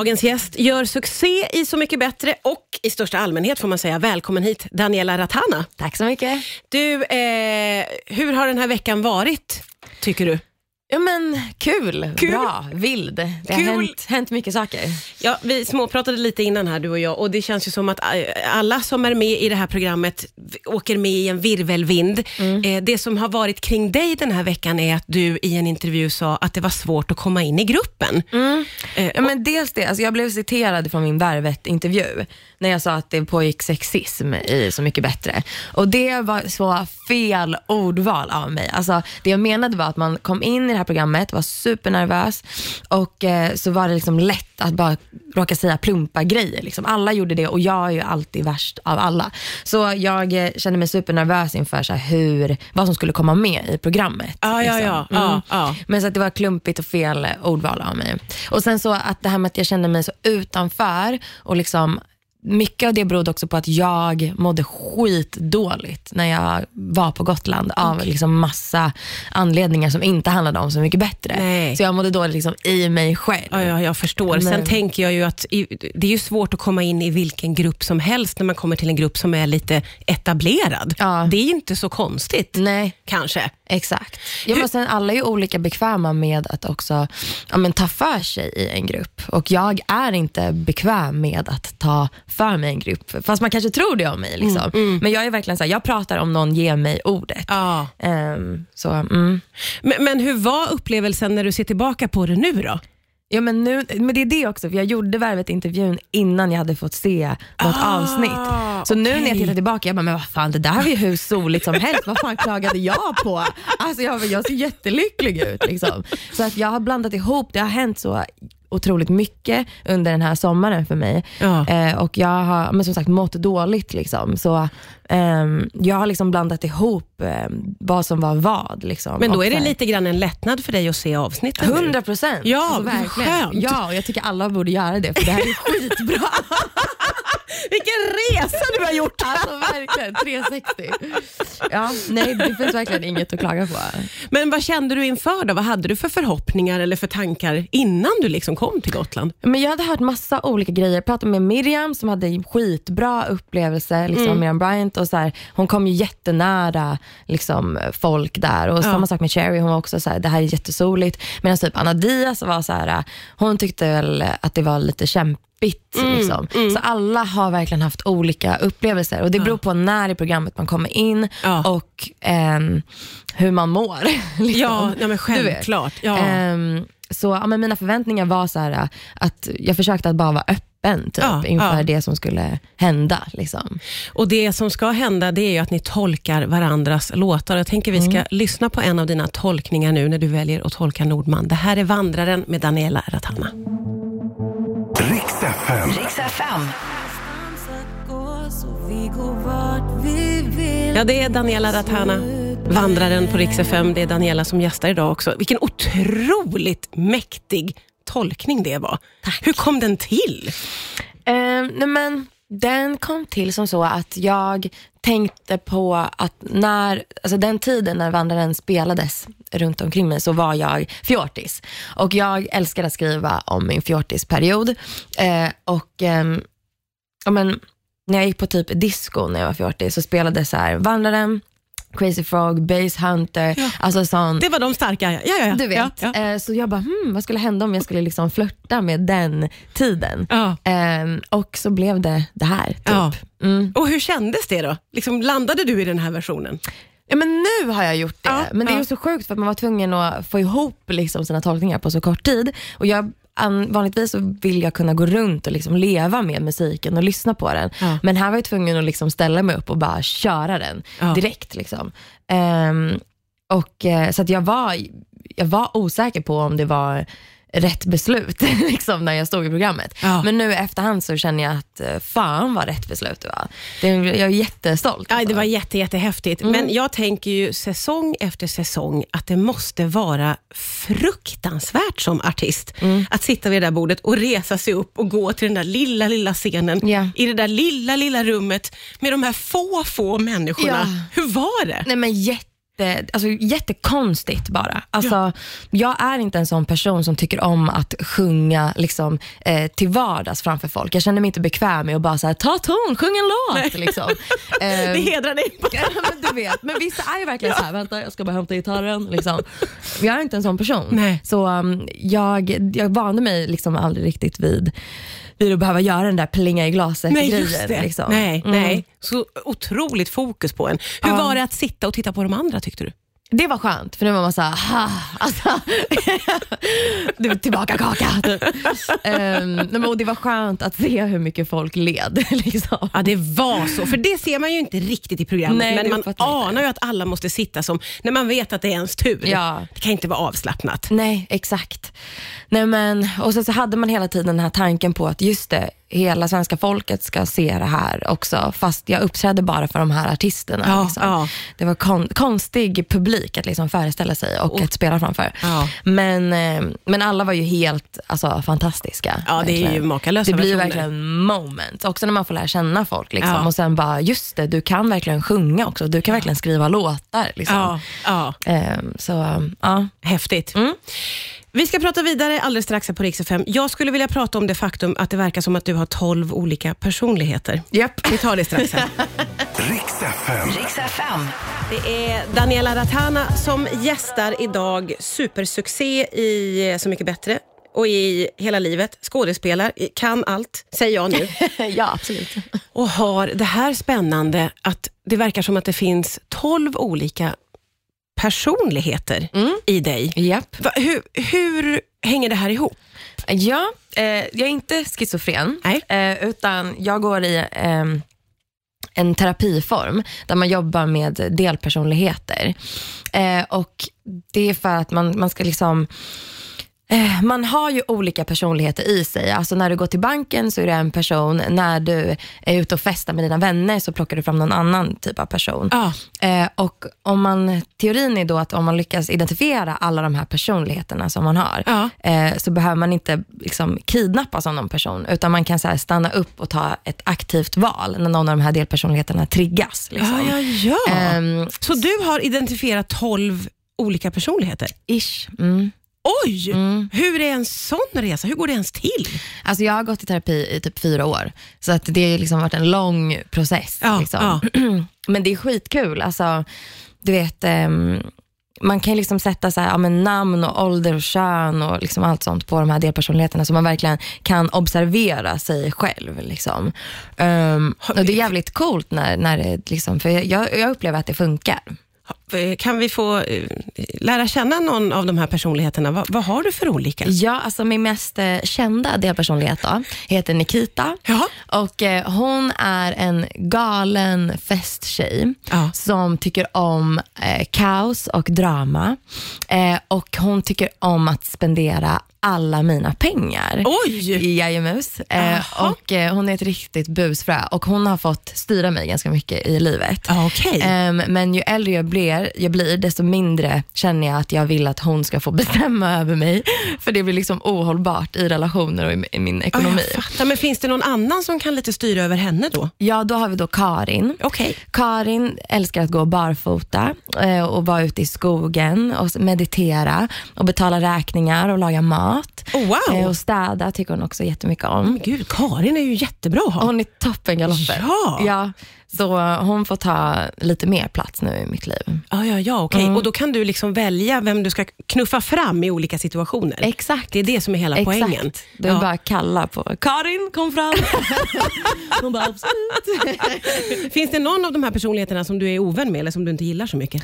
Dagens gäst gör succé i Så mycket bättre och i största allmänhet får man säga. Välkommen hit, Daniela Ratana. Tack så mycket. Du, eh, hur har den här veckan varit, tycker du? Ja men kul, Kul. bra, vild. Det Kul. har hänt, hänt mycket saker. Ja, vi småpratade lite innan här, du och jag, och det känns ju som att eh, alla som är med i det här programmet åker med i en virvelvind. Eh, det som har varit kring dig den här veckan är att du i en intervju sa att det var svårt att komma in i gruppen. Eh, Ja, men dels det, alltså jag blev citerad från min Värvet-intervju när jag sa att det pågick sexism i Så mycket bättre. Och det var så fel ordval av mig. Alltså, det jag menade var att man kom in i det här programmet, var supernervös och eh, så var det liksom lätt att bara råka säga plumpa grejer. Liksom. Alla gjorde det och jag är ju alltid värst av alla. Så jag eh, kände mig supernervös inför så här, hur, vad som skulle komma med i programmet. Ja, ja, liksom. ja, ja, ja. Men så att det var klumpigt och fel ordval av mig. Och sen så att det här med att jag kände mig så utanför och liksom mycket av det berodde också på att jag mådde skitdåligt när jag var på Gotland av liksom massa anledningar som inte handlade om Så mycket bättre. Nej. Så jag mådde dåligt liksom i mig själv. Ja, ja, jag förstår. Sen Men- tänker jag ju att det är ju svårt att komma in i vilken grupp som helst när man kommer till en grupp som är lite etablerad. Ja. Det är ju inte så konstigt, Nej, kanske. Exakt. Ja, men sen alla är ju olika bekväma med att också ja, men ta för sig i en grupp. Och jag är inte bekväm med att ta för mig en grupp. Fast man kanske tror det om mig. Liksom. Men jag är verkligen så här, jag pratar om någon ger mig ordet. Ja. Ehm, så, mm. Men, men hur var upplevelsen när du ser tillbaka på det nu då? Ja, men, nu, men det är det också, för jag gjorde Värvet-intervjun innan jag hade fått se något Ah, avsnitt. Så nu när jag tittar tillbaka, jag bara, men vad fan, det där var ju hur soligt som helst. Vad fan klagade jag på? Alltså jag, jag ser jättelycklig ut. Liksom. Så att jag har blandat ihop, det har hänt så otroligt mycket under den här sommaren för mig. Ja. Eh, och jag har men som sagt mått dåligt. Liksom. Så ehm, jag har liksom blandat ihop ehm, vad som var vad. Liksom. Men då Och är det här- lite grann en lättnad för dig att se avsnitten nu. 100 procent. Ja, alltså, verkligen. skönt. Ja, jag tycker alla borde göra det, för det här är skitbra. Vilken resa du har gjort! alltså verkligen, 360. Ja, nej, det finns verkligen inget att klaga på. Men vad kände du inför då? Vad hade du för förhoppningar eller för tankar innan du liksom kom till Gotland? Men jag hade hört massa olika grejer. Jag pratade med Miriam som hade en skitbra upplevelse, liksom, Miriam Bryant. Och så här, hon kom ju jättenära liksom, folk där. Och Samma sak med Cherry, hon var också så här, det här är jättesoligt. Medan typ Anna Diaz var så här, hon tyckte väl att det var lite kämpigt. Liksom. Så alla har verkligen haft olika upplevelser och det beror på när i programmet man kommer in Ja. och ehm, hur man mår. liksom. Ja, ja men självklart. Ja. Ehm, så ja, men mina förväntningar var så här, att jag försökte att bara vara öppen typ, Ja, inför ja. det som skulle hända. Liksom. Och det som ska hända det är att ni tolkar varandras låtar. Jag tänker vi ska Mm. lyssna på en av dina tolkningar nu när du väljer att tolka Nordman. Det här är Vandraren med Daniela Ratana. Riks FM. Riks FM. Ja, det är Daniela Ratana, Vandraren på Rix FM. Det är Daniela som gästar idag också. Vilken otroligt mäktig tolkning det var. Hur kom den till? Ehm, nej, men, den kom till som så att jag tänkte på att när, alltså den tiden när Vandraren spelades runt omkring mig så var jag fjortis. Och jag älskade att skriva om min fjortisperiod. Eh, och eh, ja, men, när jag gick på typ disco när jag var fjortis så spelade så här Vandraren, Crazy Frog, Base Hunter, alltså sån Det var de starka. Ja, ja, ja. du vet. Ja, ja. Eh, Så jag bara, hmm, vad skulle hända om jag skulle liksom flörta med den tiden? Ja. Ehm, och så blev det det här. Typ. Ja. Mm. Och hur kändes det då? Liksom, landade du i den här versionen? Ja, men nu har jag gjort det. Ja, men det är ja. ju så sjukt för att man var tvungen att få ihop liksom sina tolkningar på så kort tid. Och jag, vanligtvis så vill jag kunna gå runt och liksom leva med musiken och lyssna på den. Ja. Men här var jag tvungen att liksom ställa mig upp och bara köra den Ja. direkt. Liksom. Ehm, och, eh, så att jag var, jag var osäker på om det var rätt beslut liksom, när jag stod i programmet. Ja. Men nu i efterhand så känner jag att eh, fan vad rätt beslut det var. Det, jag är jättestolt. Ja, det alltså. var jätte, jättehäftigt. Mm. Men jag tänker ju säsong efter säsong att det måste vara fruktansvärt som artist. Mm. Att sitta vid det där bordet och resa sig upp och gå till den där lilla, lilla scenen Ja. i det där lilla, lilla rummet med de här få, få människorna. Ja. Hur var det? Nej men jätte jätte, alltså, jättekonstigt bara. Alltså, Jag är inte en sån person som tycker om att sjunga liksom, eh, till vardags framför folk. Jag känner mig inte bekväm med att bara så här, ta ton, sjung en låt. Liksom. Det Ehm, hedrar dig. Ja, men du vet, men vissa är ju verkligen så här, vänta jag ska bara hämta gitarren. Liksom. Jag är inte en sån person. Nej. Så um, jag, jag vande mig liksom aldrig riktigt vid, vid att behöva göra den där plinga i glaset Nej, grejen. just det. Liksom. Nej, Mm. nej. Så otroligt fokus på en. Hur Ja. var det att sitta och titta på de andra tyckte du? Det var skönt, för nu var man såhär, ha, alltså, tillbaka kaka. Um, och det var skönt att se hur mycket folk led. Liksom. Ja, det var så. För det ser man ju inte riktigt i programmet, Nej, men man anar ju att alla måste sitta som, när man vet att det är ens tur. Ja. Det kan inte vara avslappnat. Nej, exakt. Nej, men, och sen så hade man hela tiden den här tanken på att just det, hela svenska folket ska se det här också, fast jag uppträdde bara för de här artisterna. Ja, liksom. ja. Det var kon- konstig publik att liksom föreställa sig och att spela framför. Ja. Men, eh, men alla var ju helt alltså, fantastiska. Ja, det är ju verkligen. makalösa Det blir verkligen moment, också när man får lära känna folk. Liksom. Och sen bara, just det, du kan verkligen sjunga också. Du kan verkligen skriva låtar. Liksom. Ja, ja. Ehm, så, ja. Häftigt. Mm. Vi ska prata vidare alldeles strax här på Rix FM. Jag skulle vilja prata om det faktum att det verkar som att du har 12 olika personligheter. Japp. Vi tar det strax här. Riks FM. Riks FM. Det är Daniela Ratana som gästar idag. Supersuccé i Så mycket bättre och i hela livet. Skådespelar, kan allt, säger jag nu. ja, absolut. och har det här spännande att det verkar som att det finns 12 olika personligheter i dig. Japp. Va, hur, hur hänger det här ihop? Ja, eh, jag är inte schizofren, eh, utan jag går i eh, en terapiform där man jobbar med delpersonligheter. Eh, och Det är för att man, man ska liksom Man har ju olika personligheter i sig. Alltså när du går till banken så är det en person. När du är ute och festar med dina vänner så plockar du fram någon annan typ av person. Ja. Eh, och om man, teorin är då att om man lyckas identifiera alla de här personligheterna som man har, Ja. eh, så behöver man inte liksom, kidnappas av någon person, utan man kan så stanna upp och ta ett aktivt val när någon av de här delpersonligheterna triggas. Liksom. Ja, ja, ja. Ehm, Så du har identifierat 12 olika personligheter? ish. Mm. Oj! Hur är en sån resa? Hur går det ens till? Alltså jag har gått i terapi i typ fyra år, så att det har liksom varit en lång process. Ja, liksom. Men det är skitkul. Alltså, du vet, ehm, man kan liksom sätta så här, ja, namn, och ålder och kön och liksom allt sånt på de här delpersonligheterna, så man verkligen kan observera sig själv. Liksom. Ehm, och det är jävligt coolt, när, när det liksom, för jag, jag upplever att det funkar. Kan vi få eh, lära känna någon av de här personligheterna? Vad, vad har du för olika? Ja, alltså min mest eh, kända delpersonlighet då, heter Nikita. Jaha. Och eh, Hon är en galen festtjej Ja. som tycker om eh, kaos och drama. Eh, och Hon tycker om att spendera alla mina pengar. Oj! Jajamens. Eh, och, eh, hon är ett riktigt busfrö och hon har fått styra mig ganska mycket i livet. Okej. Ehm, men ju äldre jag blir, jag blir, desto mindre känner jag att jag vill att hon ska få bestämma över mig. För det blir liksom ohållbart i relationer och i, i min Ja, ekonomi. jag fattar. Men finns det någon annan som kan lite styra över henne då? Ja, då har vi då Karin. Okej. Karin älskar att gå barfota eh, och vara ute i skogen och meditera och betala räkningar och laga mat. Oh, wow. Eh, och städa tycker hon också jättemycket om. Men Gud, Karin är ju jättebra att ha. Hon är toppen galopper. Ja. ja. Så hon får ta lite mer plats nu i mitt liv. Ja, ja, ja, okej. Mm. Och då kan du liksom välja vem du ska knuffa fram i olika situationer. Exakt. Det är det som är hela poängen. Exakt. Du är Ja. bara kalla på Karin, kom fram. hon bara absolut. Finns det någon av de här personligheterna som du är ovän med eller som du inte gillar så mycket?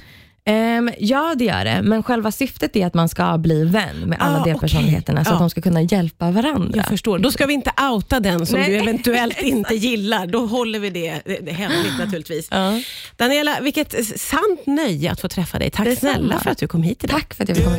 Ehm, ja, det gör det. Men själva syftet är att man ska bli vän med alla Ah, delpersonligheterna så okej. att de ska kunna hjälpa varandra. Jag förstår. Då ska vi inte outa den som Nej. du eventuellt inte gillar. Då håller vi det, det, hemligt naturligtvis. Ja. Daniela, vilket sant nöje att få träffa dig. Tack Detsamma. snälla för att du kom hit idag. Tack för att jag fick komma